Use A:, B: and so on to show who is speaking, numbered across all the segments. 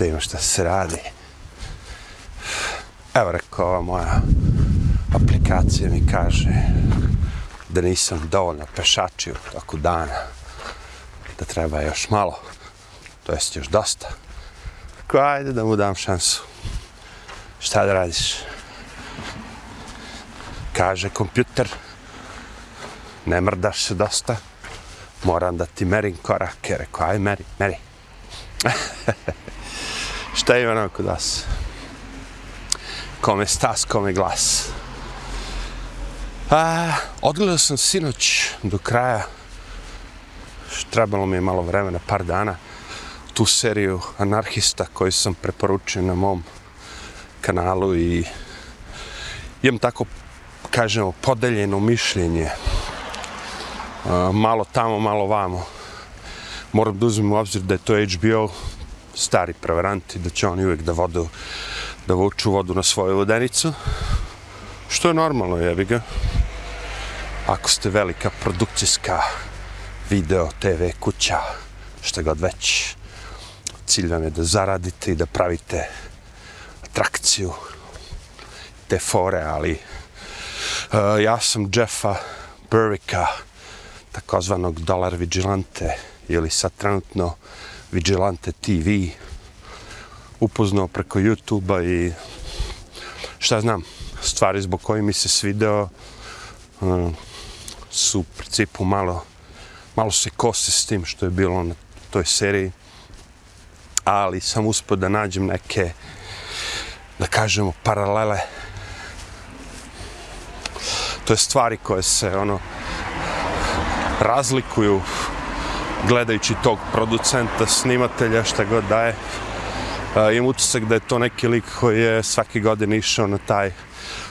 A: šta šta se radi. Evo rekao ova moja aplikacija mi kaže da nisam dovoljno pešačio toku dana, da treba još malo, to jest još dosta. Ko, ajde da mu dam šansu. Šta da radiš? Kaže kompjuter, ne mrdaš se dosta, moram da ti merim korake. Rekao, aj meri, meri. Šta ima nam kod vas? Kome stas, kome glas. A, odgledao sam sinoć do kraja, trebalo mi je malo vremena, par dana, tu seriju anarhista koju sam preporučio na mom kanalu i imam tako, kažemo, podeljeno mišljenje. A, malo tamo, malo vamo. Moram da uzmem u obzir da je to HBO, stari prevaranti, da će oni uvijek da vodu, da vuču vodu na svoju vodenicu. Što je normalno, jebi ga. Ako ste velika produkcijska video, TV, kuća, šta god već, cilj vam je da zaradite i da pravite atrakciju, te fore, ali uh, ja sam Jeffa Burwicka, takozvanog Dollar Vigilante, ili sad trenutno Vigilante TV, upoznao preko YouTube-a i šta znam, stvari zbog koje mi se svideo e, su u principu malo malo se kose s tim što je bilo na toj seriji ali sam uspio da nađem neke da kažemo paralele. To je stvari koje se ono razlikuju gledajući tog producenta, snimatelja, šta god daje. Uh, imam utisak da je to neki lik koji je svaki godin išao na taj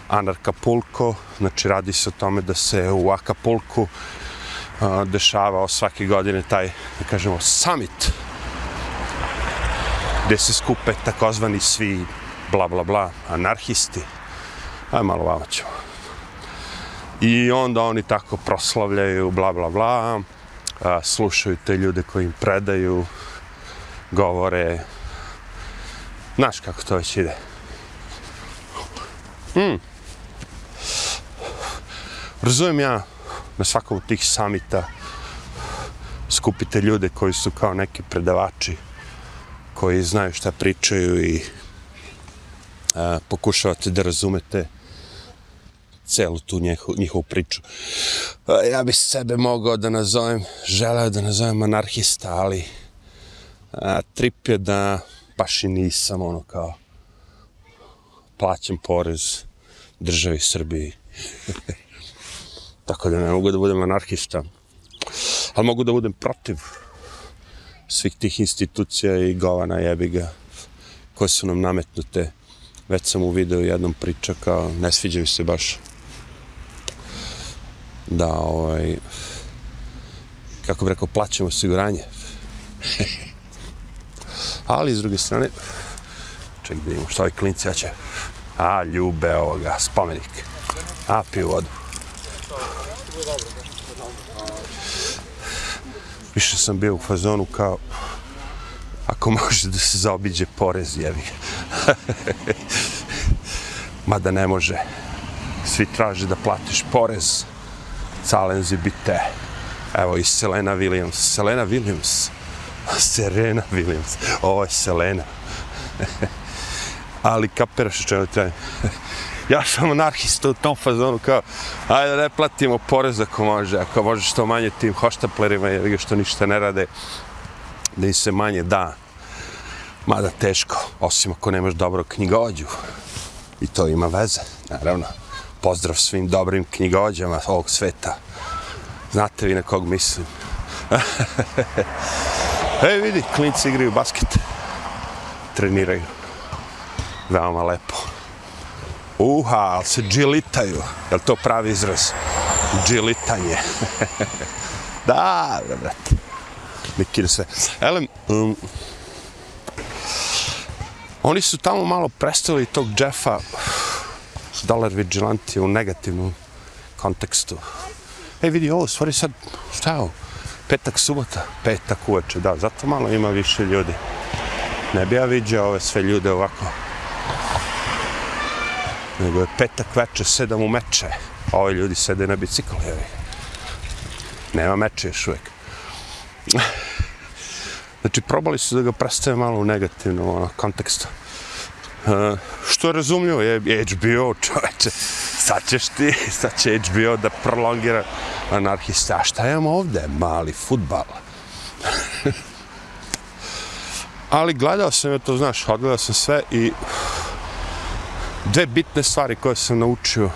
A: Anarkapulko, znači radi se o tome da se u Akapulku uh, dešavao svake godine taj, da kažemo, summit, gdje se skupe takozvani svi bla bla bla anarhisti. Aj malo vama ćemo. I onda oni tako proslavljaju bla bla bla, a, slušaju te ljude koji im predaju, govore, znaš kako to već ide. Mm. Razumijem ja na svakom od tih samita skupite ljude koji su kao neki predavači, koji znaju šta pričaju i a, pokušavate da razumete celu tu njihovu, njihovu priču. E, ja bi sebe mogao da nazovem, želeo da nazovem anarhista, ali a, trip je da baš i nisam ono kao plaćam porez državi Srbiji. Tako da ne mogu da budem anarhista. Ali mogu da budem protiv svih tih institucija i govana jebiga koje su nam nametnute. Već sam u videu jednom priča kao ne sviđaju se baš da ovaj kako bi rekao plaćamo osiguranje. Ali s druge strane ček da imamo što ovaj klinci ja će a ljube ovoga spomenik. A piju vodu. Više sam bio u fazonu kao ako može da se zaobiđe porez jevi mada ne može. Svi traže da platiš porez. Calenzi bite. Evo i Selena Williams. Selena Williams. Serena Williams. Ovo je Selena. Ali kapiraš što treba. ja sam anarhista u tom fazonu kao, ajde ne platimo porez ako može, ako može što manje tim hoštaplerima, jer što ništa ne rade, da im se manje da. Mada teško, osim ako nemaš dobro knjigođu. I to ima veze, naravno pozdrav svim dobrim knjigođama ovog sveta. Znate vi na kog mislim. Ej, vidi, klinci igraju basket. Treniraju. Veoma lepo. Uha, ali se džilitaju. Je li to pravi izraz? Džilitanje. da, brate. Neki se. Elem, um, oni su tamo malo predstavili tog Jeffa dolar vigilanti u negativnom kontekstu. E vidi ovo, stvari sad, šta je ovo? Petak, subota, petak uveče, da, zato malo ima više ljudi. Ne bi ja vidio ove sve ljude ovako. Nego je petak veče, sedam u meče. Ovi ljudi sede na biciklu, jevi. Nema meče još uvijek. Znači, probali su da ga predstave malo u negativnom ono, kontekstu. Uh, što je razumljivo, je HBO, čoveče, sad ćeš ti, sad će HBO da prolongira anarhista. A šta imamo ovde? Mali futbal. Ali gledao sam je to, znaš, odgledao sam sve i dve bitne stvari koje sam naučio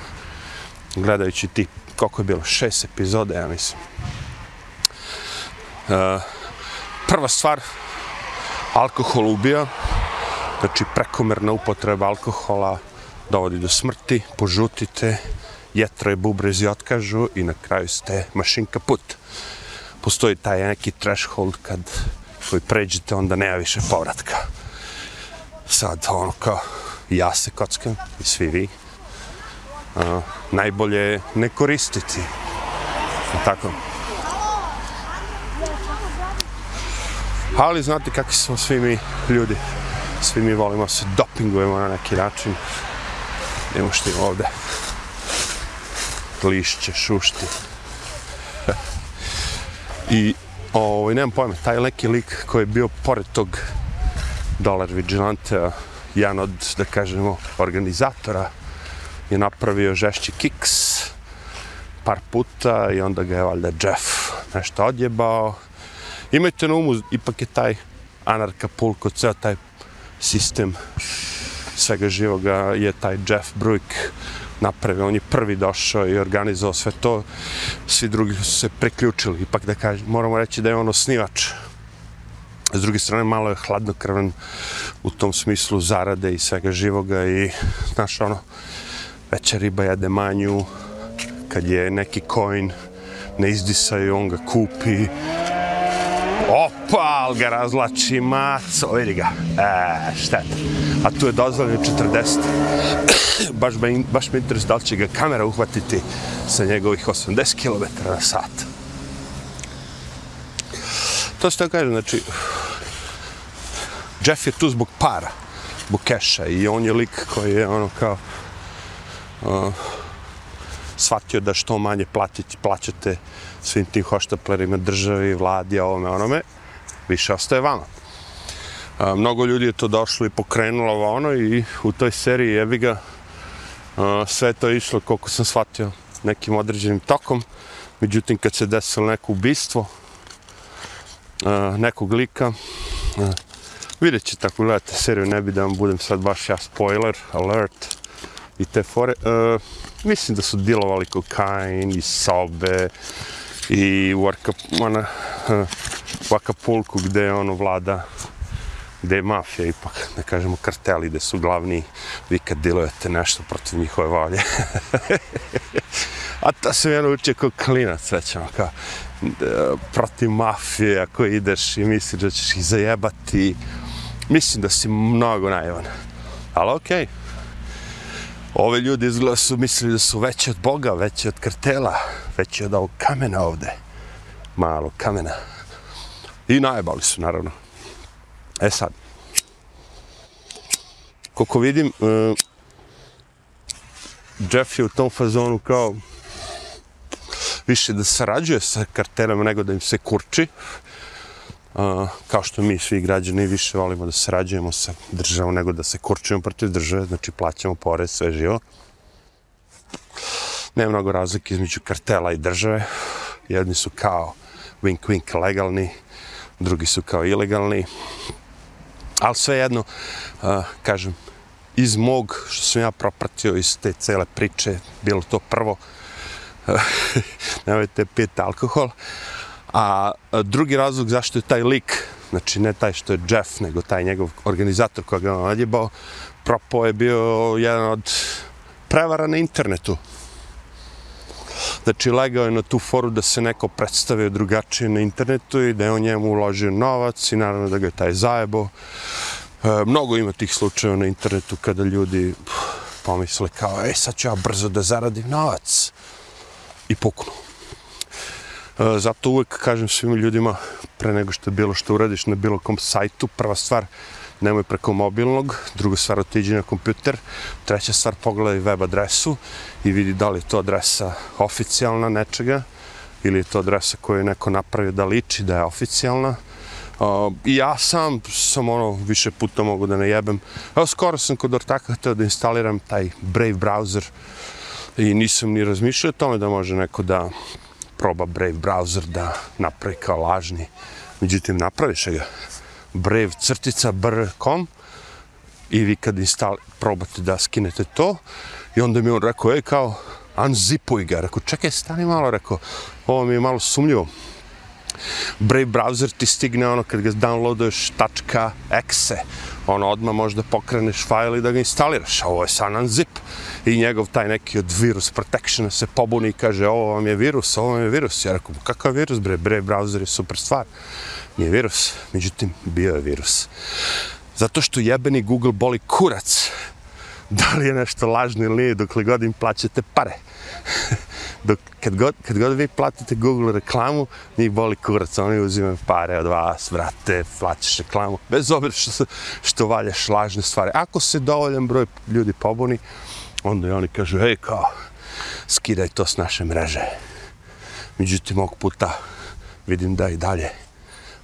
A: gledajući ti, koliko je bilo, šest epizode, ja mislim. Uh, prva stvar, alkohol ubija, znači prekomerna upotreba alkohola dovodi do smrti, požutite, jetro je bubrezi otkažu i na kraju ste mašinka put. Postoji taj neki threshold kad koji pređete, onda nema više povratka. Sad, ono kao, ja se kockam i svi vi. A, najbolje je ne koristiti. Tako. Ali znate kakvi smo svi mi ljudi. Svi mi volimo se dopingujemo na neki način. Nemo što ima ovde. Lišće, šušti. I, ovaj, nemam pojma, taj neki lik koji je bio pored tog Dollar Vigilante, jedan od, da kažemo, organizatora, je napravio žešći kiks par puta i onda ga je valjda Jeff nešto odjebao. Imajte na umu, ipak je taj anarka pulko, ceo taj sistem svega živoga je taj Jeff Bruick napravio. On je prvi došao i organizovao sve to. Svi drugi su se preključili. Ipak da kažem, moramo reći da je on osnivač. S druge strane, malo je hladnokrvan u tom smislu zarade i svega živoga i, znaš, ono, veća riba jede manju, kad je neki coin ne izdisaju, on ga kupi, Opa, ali ga razlači maco, vidi ga. E, šteta. A tu je dozvoljeno 40. baš, me, baš me interes da li će ga kamera uhvatiti sa njegovih 80 km na sat. To što kažem, znači, Jeff je tu zbog para, zbog keša i on je lik koji je ono kao uh, shvatio da što manje platiti, plaćate svim tim hoštaplerima, državi, vladi, ovome, onome, više ostaje vama. A, mnogo ljudi je to došlo i pokrenulo ono i u toj seriji jebi ga a, sve to išlo koliko sam shvatio nekim određenim tokom. Međutim, kad se desilo neko ubistvo a, nekog lika, a, vidjet ćete ako gledate seriju, ne bi da vam budem sad baš ja spoiler, alert i te fore. A, mislim da su dilovali kokain i sobe, i u, Arka, ona, e, u Akapulku gde ono vlada gde je mafija ipak, da kažemo karteli, gde su glavni, vi kad dilujete nešto protiv njihove volje. A to se mi uče kao klinac, rećemo, kao e, protiv mafije, ako ideš i misliš da ćeš ih zajebati, mislim da si mnogo naivan. Ali okej, okay ove ljudi izgleda su mislili da su veći od Boga, veći od kartela, veći od ovog kamena ovde. Malo kamena. I najebali su, naravno. E sad. Koliko vidim, uh, Jeff je u tom fazonu kao više da sarađuje sa kartelama nego da im se kurči. Uh, kao što mi svi građani više volimo da sarađujemo sa državom nego da se korčujemo protiv države, znači plaćamo porez, sve živo. Nema mnogo razlike između kartela i države. Jedni su kao wink wink legalni, drugi su kao ilegalni. Ali svejedno, uh, kažem, iz mog, što sam ja propratio iz te cele priče, bilo to prvo, nemojte pijeti alkohol, a drugi razlog zašto je taj lik, znači ne taj što je Jeff, nego taj njegov organizator koga je on nadjebao, propo je bio jedan od prevara na internetu. Znači, legao je na tu foru da se neko predstavio drugačije na internetu i da je on njemu uložio novac i naravno da ga je taj zajebo. E, mnogo ima tih slučajeva na internetu kada ljudi pomisle kao, ej, sad ću ja brzo da zaradim novac. I puknu. E, zato uvek kažem svim ljudima, pre nego što bilo što uradiš na bilo kom sajtu, prva stvar, nemoj preko mobilnog, druga stvar, otiđi na kompjuter, treća stvar, pogledaj web adresu i vidi da li je to adresa oficijalna nečega, ili je to adresa koju je neko napravio da liči da je oficijalna. Uh, I ja sam, sam ono, više puta mogu da ne jebem. Evo, skoro sam kod Ortaka hteo da instaliram taj Brave browser i nisam ni razmišljao o tome da može neko da proba Brave browser da napravi kao lažni. Međutim, napraviš ga. Brave crtica br.com i vi kad instal, probate da skinete to i onda mi on rekao, ej kao, unzipuj ga. Rekao, čekaj, stani malo, rekao, ovo mi je malo sumljivo. Brave browser ti stigne ono kad ga downloaduješ .exe, ono odmah možda pokreneš fajl i da ga instaliraš, a ovo je san unzip. I njegov taj neki od virus protection se pobuni i kaže ovo vam je virus, ovo vam je virus. Ja rekao, kakav virus bre, Brave browser je super stvar. Nije virus, međutim, bio je virus. Zato što jebeni Google boli kurac. Da li je nešto lažno ili nije, dok li god im plaćate pare dok, kad, god, kad god vi platite Google reklamu, njih boli kurac, oni uzimaju pare od vas, vrate, plaćaš reklamu, bez obzira što, što valjaš lažne stvari. Ako se dovoljan broj ljudi pobuni, onda i oni kažu, ej, kao, skidaj to s naše mreže. Međutim, ovog puta vidim da i dalje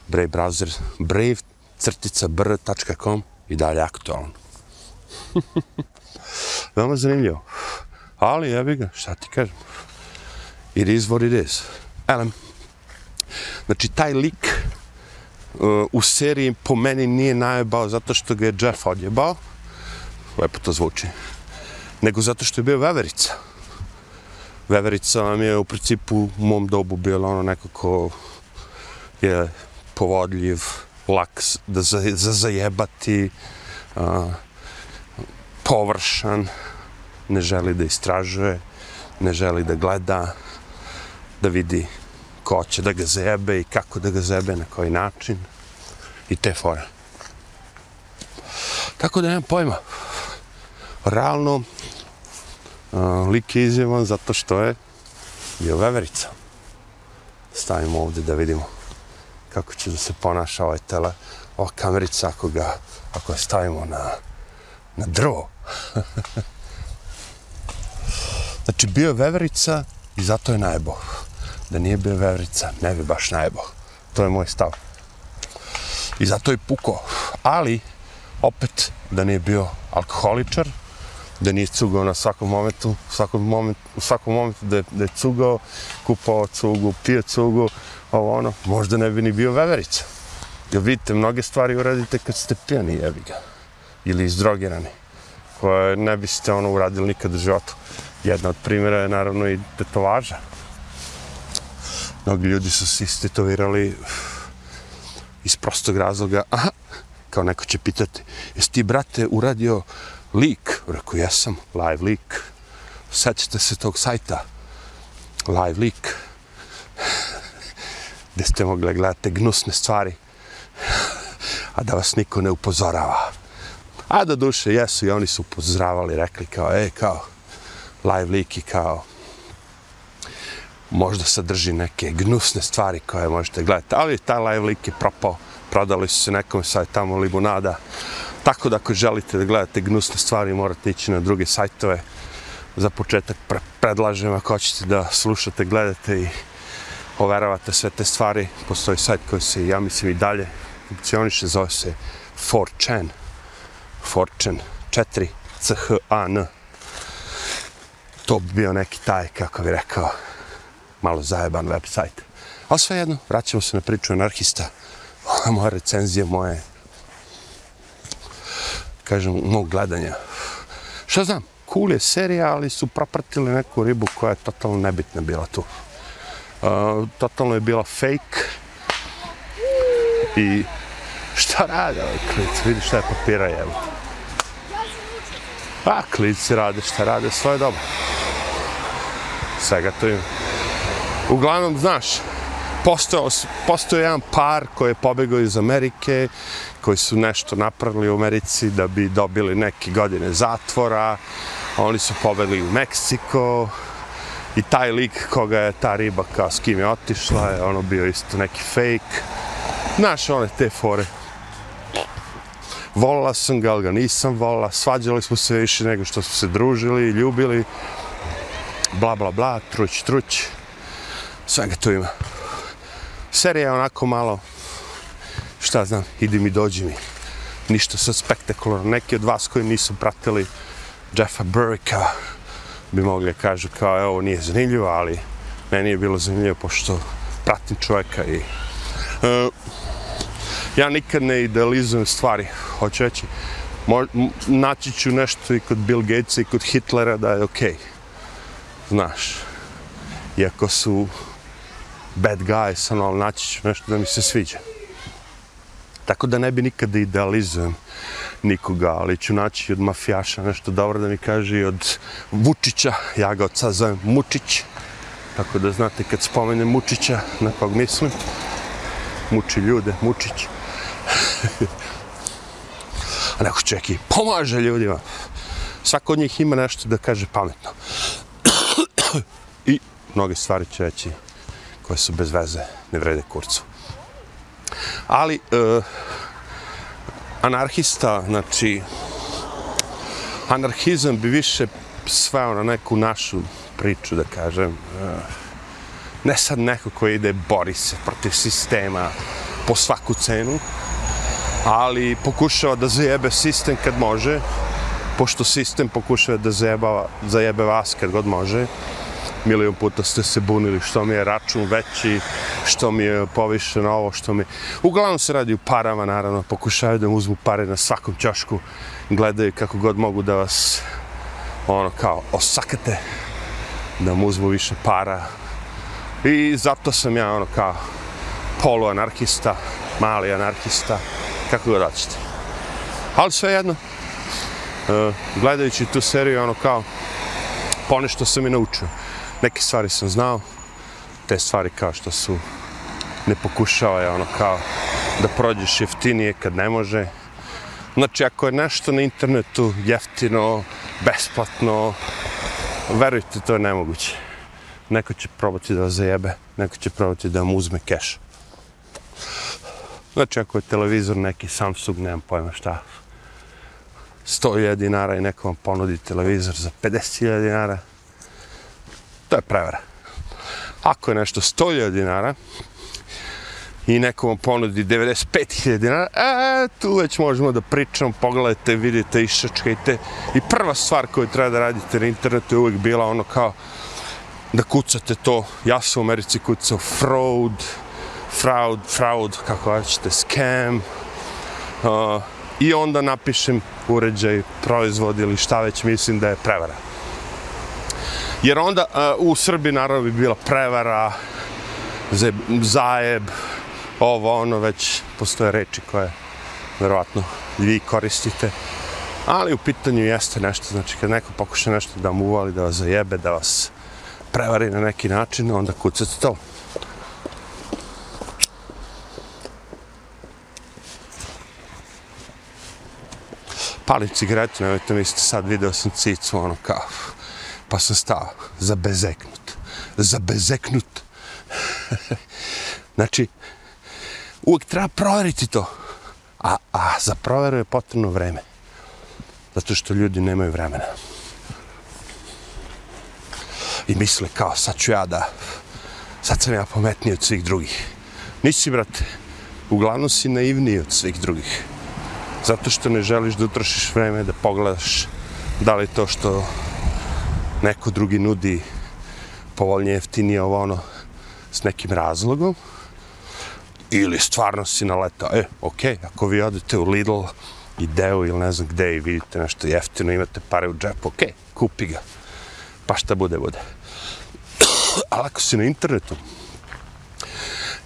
A: Brave browser, brave crtica br.com i dalje aktualno. Veoma zanimljivo. Ali, jebi ga, šta ti kažem? It is what it is. Elem. Znači, taj lik uh, u seriji po meni nije najebao zato što ga je Jeff odjebao. Lepo to zvuči. Nego zato što je bio veverica. Veverica vam je u principu u mom dobu bila ono neko ko je povodljiv, lak da za, za zajebati, uh, površan, ne želi da istražuje, ne želi da gleda, da vidi ko će da ga zebe i kako da ga zebe, na koji način i te fore. Tako da nemam pojma. Realno, uh, lik je izjevan zato što je bio veverica. Stavimo ovdje da vidimo kako će da se ponaša ovaj tele, ova kamerica ako ga, ako je stavimo na, na drvo. znači, bio je veverica i zato je najbolj. Da nije bio veverica, ne bi baš najbo. To je moj stav. I zato je puko. Ali, opet, da nije bio alkoholičar, da nije cugao na svakom momentu, u svakom momentu, u svakom momentu da je, da je cugao, kupao cugu, pio cugu, ovo ono, možda ne bi ni bio veverica. Jer vidite, mnoge stvari uradite kad ste pijani, jebi ga. Ili izdrogirani. Koje ne biste ono uradili nikad u životu. Jedna od primjera je naravno i tetovaža. Mnogi ljudi su se istetovirali iz prostog razloga. Aha, kao neko će pitati, jesi ti, brate, uradio lik? Rekao, jesam, live lik. Sećate se tog sajta? Live lik gdje ste mogli gledati gnusne stvari, a da vas niko ne upozorava. A da duše, jesu i oni su upozoravali, rekli kao, e, kao, live liki, kao, možda sadrži neke gnusne stvari koje možete gledati, ali taj live lik je propao, prodali su se nekom sad tamo limonada, tako da ako želite da gledate gnusne stvari, morate ići na druge sajtove. Za početak pre predlažem ako hoćete da slušate, gledate i overavate sve te stvari, postoji sajt koji se, ja mislim, i dalje funkcioniše, zove se 4chan. 4chan, 4 c h a n To bi bio neki taj, kako bi rekao, malo zajeban website. sajt. A sve jedno, vraćamo se na priču anarhista. Ovo moja recenzija, moje, kažem, mog gledanja. Šta znam, cool je serija, ali su propratili neku ribu koja je totalno nebitna bila tu. Uh, totalno je bila fake. I šta rade ovaj klic? Vidi šta je papira jevo. A klici rade šta rade, svoje dobro. Svega to ima. Uglavnom, znaš, postao, postao jedan par koji je pobegao iz Amerike, koji su nešto napravili u Americi da bi dobili neke godine zatvora. Oni su pobegli u Meksiko, I taj lik koga je ta riba kao s kim je otišla je ono bio isto neki fake. Znaš, one te fore. Volila sam ga, ali ga nisam volila. Svađali smo se više nego što smo se družili, ljubili. Bla, bla, bla, truć, truć. Svega tu ima. Serija je onako malo, šta znam, idi mi, dođi mi. Ništa sa spektakularno. Neki od vas koji nisu pratili Jeffa Burricka bi mogli kažu kao, evo, ovo nije zanimljivo, ali meni je bilo zanimljivo pošto pratim čovjeka i uh, ja nikad ne idealizujem stvari, hoću reći, mo, naći ću nešto i kod Bill Gatesa i kod Hitlera da je okej. Okay. Znaš, iako su bad guys, ono, ali naći ću nešto da mi se sviđa. Tako da ne bi nikada idealizujem nikoga, ali ću naći od mafijaša nešto dobro da mi kaže i od Vučića, ja ga od sad zovem Mučić, tako da znate kad spomenem Mučića, na kog mislim, muči ljude, Mučić. A neko čeki, pomaže ljudima. Svako od njih ima nešto da kaže pametno. I mnoge stvari će reći koje su bez veze, ne vrede kurcu. Ali, e, anarhista, znači, anarhizam bi više sveo na neku našu priču, da kažem. E, ne sad neko koji ide bori se protiv sistema po svaku cenu, ali pokušava da zajebe sistem kad može, pošto sistem pokušava da zajeba, zajebe vas kad god može milion puta ste se bunili što mi je račun veći, što mi je povišeno ovo, što mi... Uglavnom se radi u parama, naravno, pokušaju da uzmu pare na svakom čašku, gledaju kako god mogu da vas, ono, kao, osakate, da mu uzmu više para. I zato sam ja, ono, kao, poluanarkista, mali anarkista, kako god hoćete. Ali sve jedno, e, gledajući tu seriju, ono, kao, ponešto sam i naučio neke stvari sam znao, te stvari kao što su ne pokušava je ono kao da prođeš jeftinije kad ne može. Znači, ako je nešto na internetu jeftino, besplatno, verujte, to je nemoguće. Neko će probati da vas zajebe, neko će probati da vam uzme keš. Znači, ako je televizor neki Samsung, nemam pojma šta, 100.000 dinara i neko vam ponudi televizor za 50.000 dinara, to je prevara. Ako je nešto 100.000 dinara i neko vam ponudi 95.000 dinara, e, tu već možemo da pričamo, pogledajte, vidite, išačkajte. I prva stvar koju treba da radite na internetu je uvijek bila ono kao da kucate to. Ja sam u Americi kucao fraud, fraud, fraud, kako hoćete, scam. Uh, I onda napišem uređaj, proizvod ili šta već mislim da je prevara. Jer onda uh, u Srbiji naravno bi bila prevara, zajeb, ovo ono već postoje reči koje verovatno vi koristite. Ali u pitanju jeste nešto, znači kad neko pokuša nešto da vam uvali, da vas zajebe, da vas prevari na neki način, onda kucate to. Palim cigaretu, nemojte mislite, sad video sam cicu, ono kao, pa sam stao, zabezeknut, zabezeknut. znači, uvijek treba provjeriti to, a, a za provjeru je potrebno vreme, zato što ljudi nemaju vremena. I misle kao, sad ću ja da, sad sam ja pametniji od svih drugih. Nisi, brate, uglavnom si naivniji od svih drugih. Zato što ne želiš da utrošiš vreme da pogledaš da li to što neko drugi nudi povoljnije jeftinije ovo ono s nekim razlogom ili stvarno si naletao, e, ok, ako vi odete u Lidl i Deo ili ne znam gde i vidite nešto jeftino, imate pare u džepu, ok, kupi ga, pa šta bude, bude. Ali ako si na internetu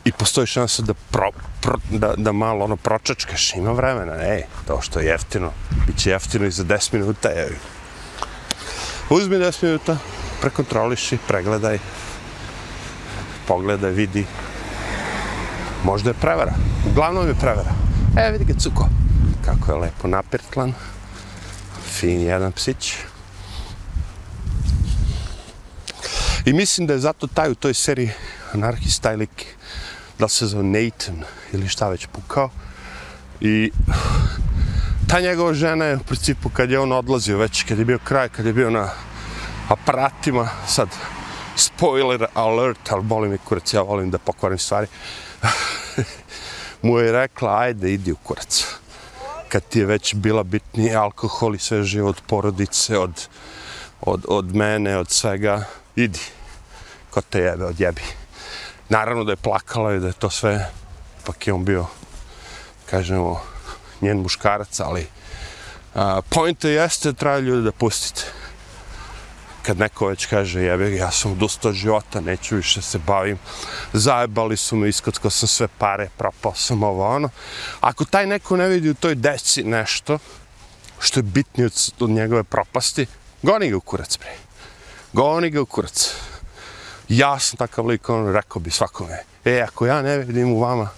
A: i postoji šansa da, pro, pro, da, da malo ono pročačkaš, ima vremena, ej, to što je jeftino, bit će jeftino i za 10 minuta, je, Uzmi 10 minuta, prekontroliši, pregledaj, pogledaj, vidi. Možda je prevara. Uglavnom je prevara. E, vidi ga cuko. Kako je lepo napirtlan. Fin jedan psić. I mislim da je zato taj u toj seriji anarhista ili da se zove Nathan ili šta već pukao. I ta njegova žena je u principu kad je on odlazio već, kad je bio kraj, kad je bio na aparatima, sad spoiler alert, ali boli mi kurac, ja volim da pokvarim stvari, mu je rekla, ajde, idi u kurac. Kad ti je već bila bitni alkohol i sve živo od porodice, od, od, od mene, od svega, idi. Ko te jebe, odjebi. Naravno da je plakala i da je to sve, pak je on bio, kažemo, njen muškarac, ali a, pojnte jeste da treba ljudi da pustite. Kad neko već kaže, jebe, ja sam dosta života, neću više se bavim, zajebali su me, iskotko sam sve pare, propao sam ovo, ono. Ako taj neko ne vidi u toj deci nešto, što je bitnije od, od njegove propasti, goni ga u kurac, bre. Goni ga u kurac. Ja sam takav lik, on rekao bi svakome, e, ako ja ne vidim u vama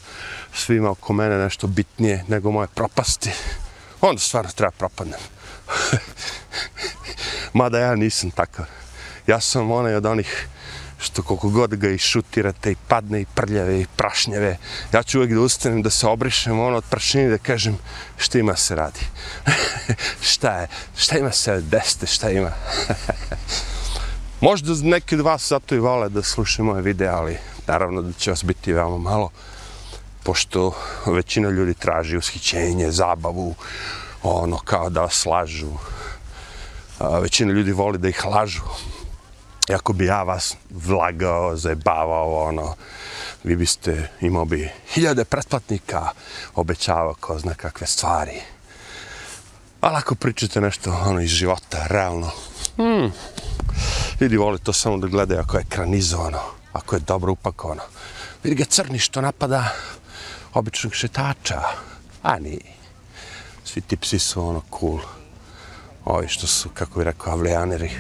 A: svima oko mene nešto bitnije nego moje propasti, onda stvarno treba propadnem. Mada ja nisam takav. Ja sam onaj od onih što koliko god ga i šutirate i padne i prljave i prašnjave, ja ću uvijek da ustanem da se obrišem ono od prašnjine da kažem šta ima se radi. šta je, šta ima se desite, šta ima. Možda neki od vas zato i vole da slušaju moje videe, ali naravno da će vas biti veoma malo, pošto većina ljudi traži ushićenje, zabavu, ono kao da vas lažu. A, većina ljudi voli da ih lažu. Iako bi ja vas vlagao, zajebavao, ono, vi biste, imao bi hiljade pretplatnika, obećavao ko zna kakve stvari. Ali ako pričate nešto ono iz života, realno, hmm, Ljudi vole to samo da gledaju ako je ekranizovano, ako je dobro upakovano. Vidi ga crni što napada običnog šetača. A nije. Svi ti psi su ono cool. Ovi što su, kako bi rekao, avlijaneri.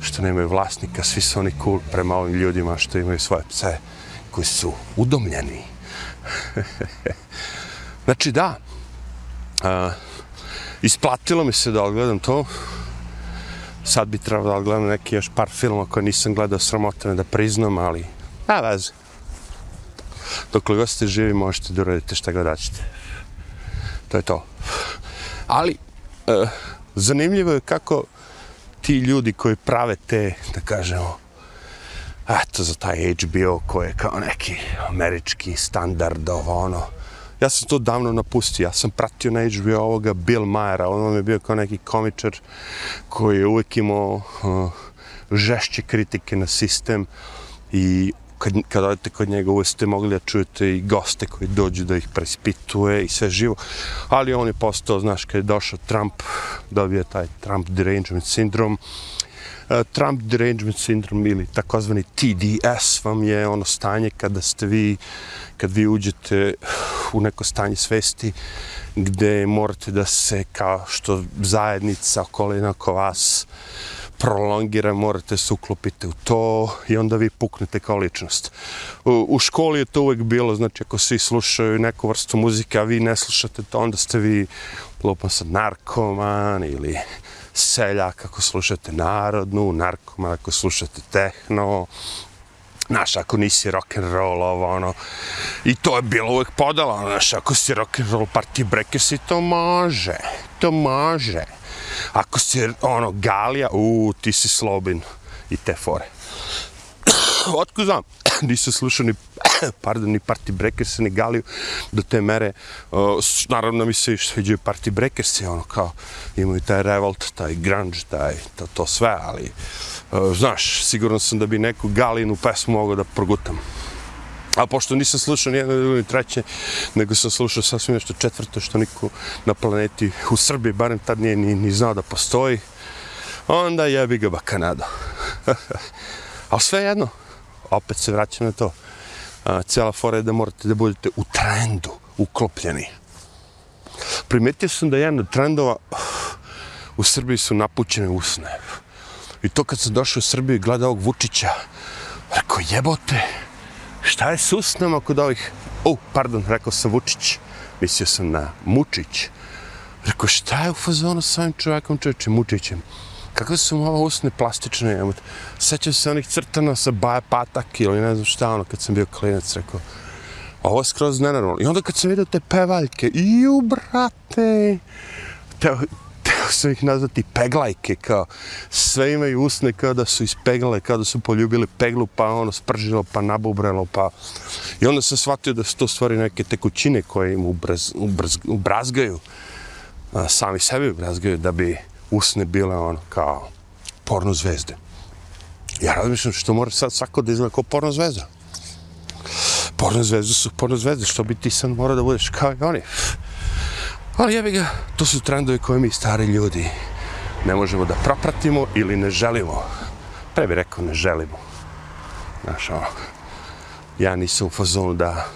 A: Što nemaju vlasnika, svi su oni cool prema ovim ljudima što imaju svoje pse koji su udomljeni. znači da, uh, isplatilo mi se da odgledam to, sad bi trebalo da gledam neki još par filmova koje nisam gledao sramotane da priznam, ali na veze. Dok god ste živi možete da uradite šta god daćete. To je to. Ali, e, zanimljivo je kako ti ljudi koji prave te, da kažemo, eto za taj HBO koji je kao neki američki standard, ovo ono, Ja sam to davno napustio, ja sam pratio na HBO ovoga Bill Mayera, on vam je bio kao neki komičar koji je uvijek imao uh, žešće kritike na sistem i kad, kad odete kod njega uvijek ste mogli da čujete i goste koji dođu da ih prespituje i sve živo, ali on je postao, znaš, kad je došao Trump, dobio taj Trump derangement sindrom, e, Trump derangement sindrom ili takozvani TDS vam je ono stanje kada ste vi kad vi uđete u neko stanje svesti gde morate da se kao što zajednica okolina oko vas prolongira, morate se uklopiti u to i onda vi puknete kao ličnost. U, u školi je to uvek bilo, znači ako svi slušaju neku vrstu muzike, a vi ne slušate to, onda ste vi lupan sad narkoman ili seljak ako slušate narodnu, narkoman ako slušate tehno, Znaš, ako nisi rock and roll, ovo, ono, i to je bilo uvek podala, znaš, ako si rock and roll party breaker, si to može, to može. Ako si, ono, galija, u, ti si slobin i te fore. Otko znam, nisam slušao ni, pardon, ni party breakers, ni galiju do te mere. Uh, naravno mi se sviđaju party breakers, ono, kao, imaju taj revolt, taj grunge, taj, to, to sve, ali, uh, znaš, sigurno sam da bi neku galinu pesmu mogao da progutam. A pošto nisam slušao ni jedno, ni treće, nego sam slušao sasvim nešto četvrto što niko na planeti u Srbiji, barem tad nije ni, ni znao da postoji, onda jebi ga bakanado. Ali sve jedno, opet se vraćam na to. A, cijela fora je da morate da budete u trendu, uklopljeni. Primetio sam da jedan od trendova u Srbiji su napućene usne. I to kad sam došao u Srbiju i gledao ovog Vučića, rekao jebote, šta je s usnama kod ovih... O, oh, pardon, rekao sam Vučić, mislio sam na Mučić. Rekao, šta je u fazonu s ovim čovjekom čovječem, Mučićem? Kako su mu ova usne plastične. Sećam se onih crtana sa Baja Patak ili ne znam šta, ono, kad sam bio klinac, rekao, ovo je skroz nenormalno. I onda kad sam vidio te pevaljke, iju, brate, te, kako se ih nazvati peglajke, kao, sve imaju usne kao da su ispeglale, kao da su poljubili peglu, pa ono, spržilo, pa nabubralo, pa... I onda sam shvatio da su to stvari neke tekućine koje im ubrz, ubrz, ubrazgaju, a, sami sebi ubrazgaju, da bi usne bile ono, kao porno zvezde. Ja razmišljam što mora sad svako da izgleda kao porno zvezda porno zvezde su porno zvezde, što bi ti sad mora da budeš kao i oni. Ali jebi ga, to su trendovi koje mi stari ljudi ne možemo da propratimo ili ne želimo. Pre bi rekao ne želimo. Znaš, ono, ja nisam u fazonu da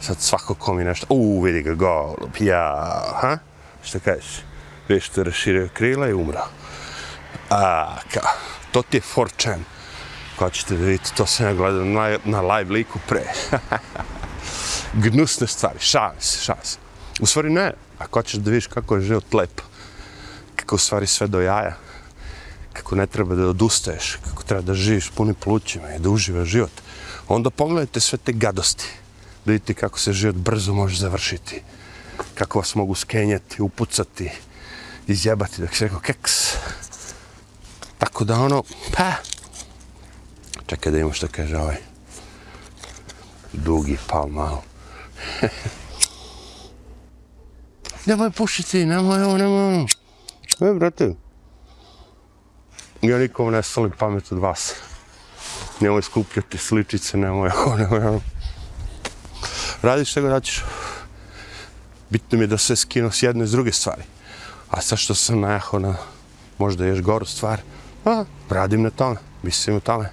A: sad svako ko mi nešto, uuu, vidi ga, golub, ja, ha? Šta kažeš? Vidiš što je raširio krila i umrao. A, ka, to ti je 4chan ko ćete da vidite, to sam ja gledao na, na live liku pre. Gnusne stvari, šalim se, šalim se. U stvari ne, ako hoćeš da vidiš kako je život lep, kako u stvari sve do jaja, kako ne treba da odustaješ, kako treba da živiš punim plućima i da uživaš život, onda pogledajte sve te gadosti, da vidite kako se život brzo može završiti, kako vas mogu skenjati, upucati, izjebati, da se rekao keks. Tako da ono, pa, Čekaj da imamo što kaže ovaj. Dugi pal malo. nemoj pušiti, nemoj ovo, nemoj ono. E, brate. Ja nikom ne solim pamet od vas. Nemoj skupljati sličice, nemoj ovo, nemoj ono. Radiš što god daćeš. Bitno mi je da se skino s jedne i s druge stvari. A sad što sam najahao na možda još goru stvar, a, radim na tome, mislim o tome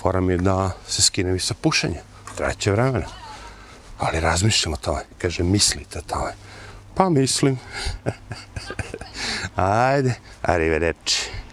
A: fora mi je da se skinem i sa pušenja. Treće vremena. Ali razmišljam o tome. Kaže, mislite o tome. Pa mislim. Ajde, arrivederci.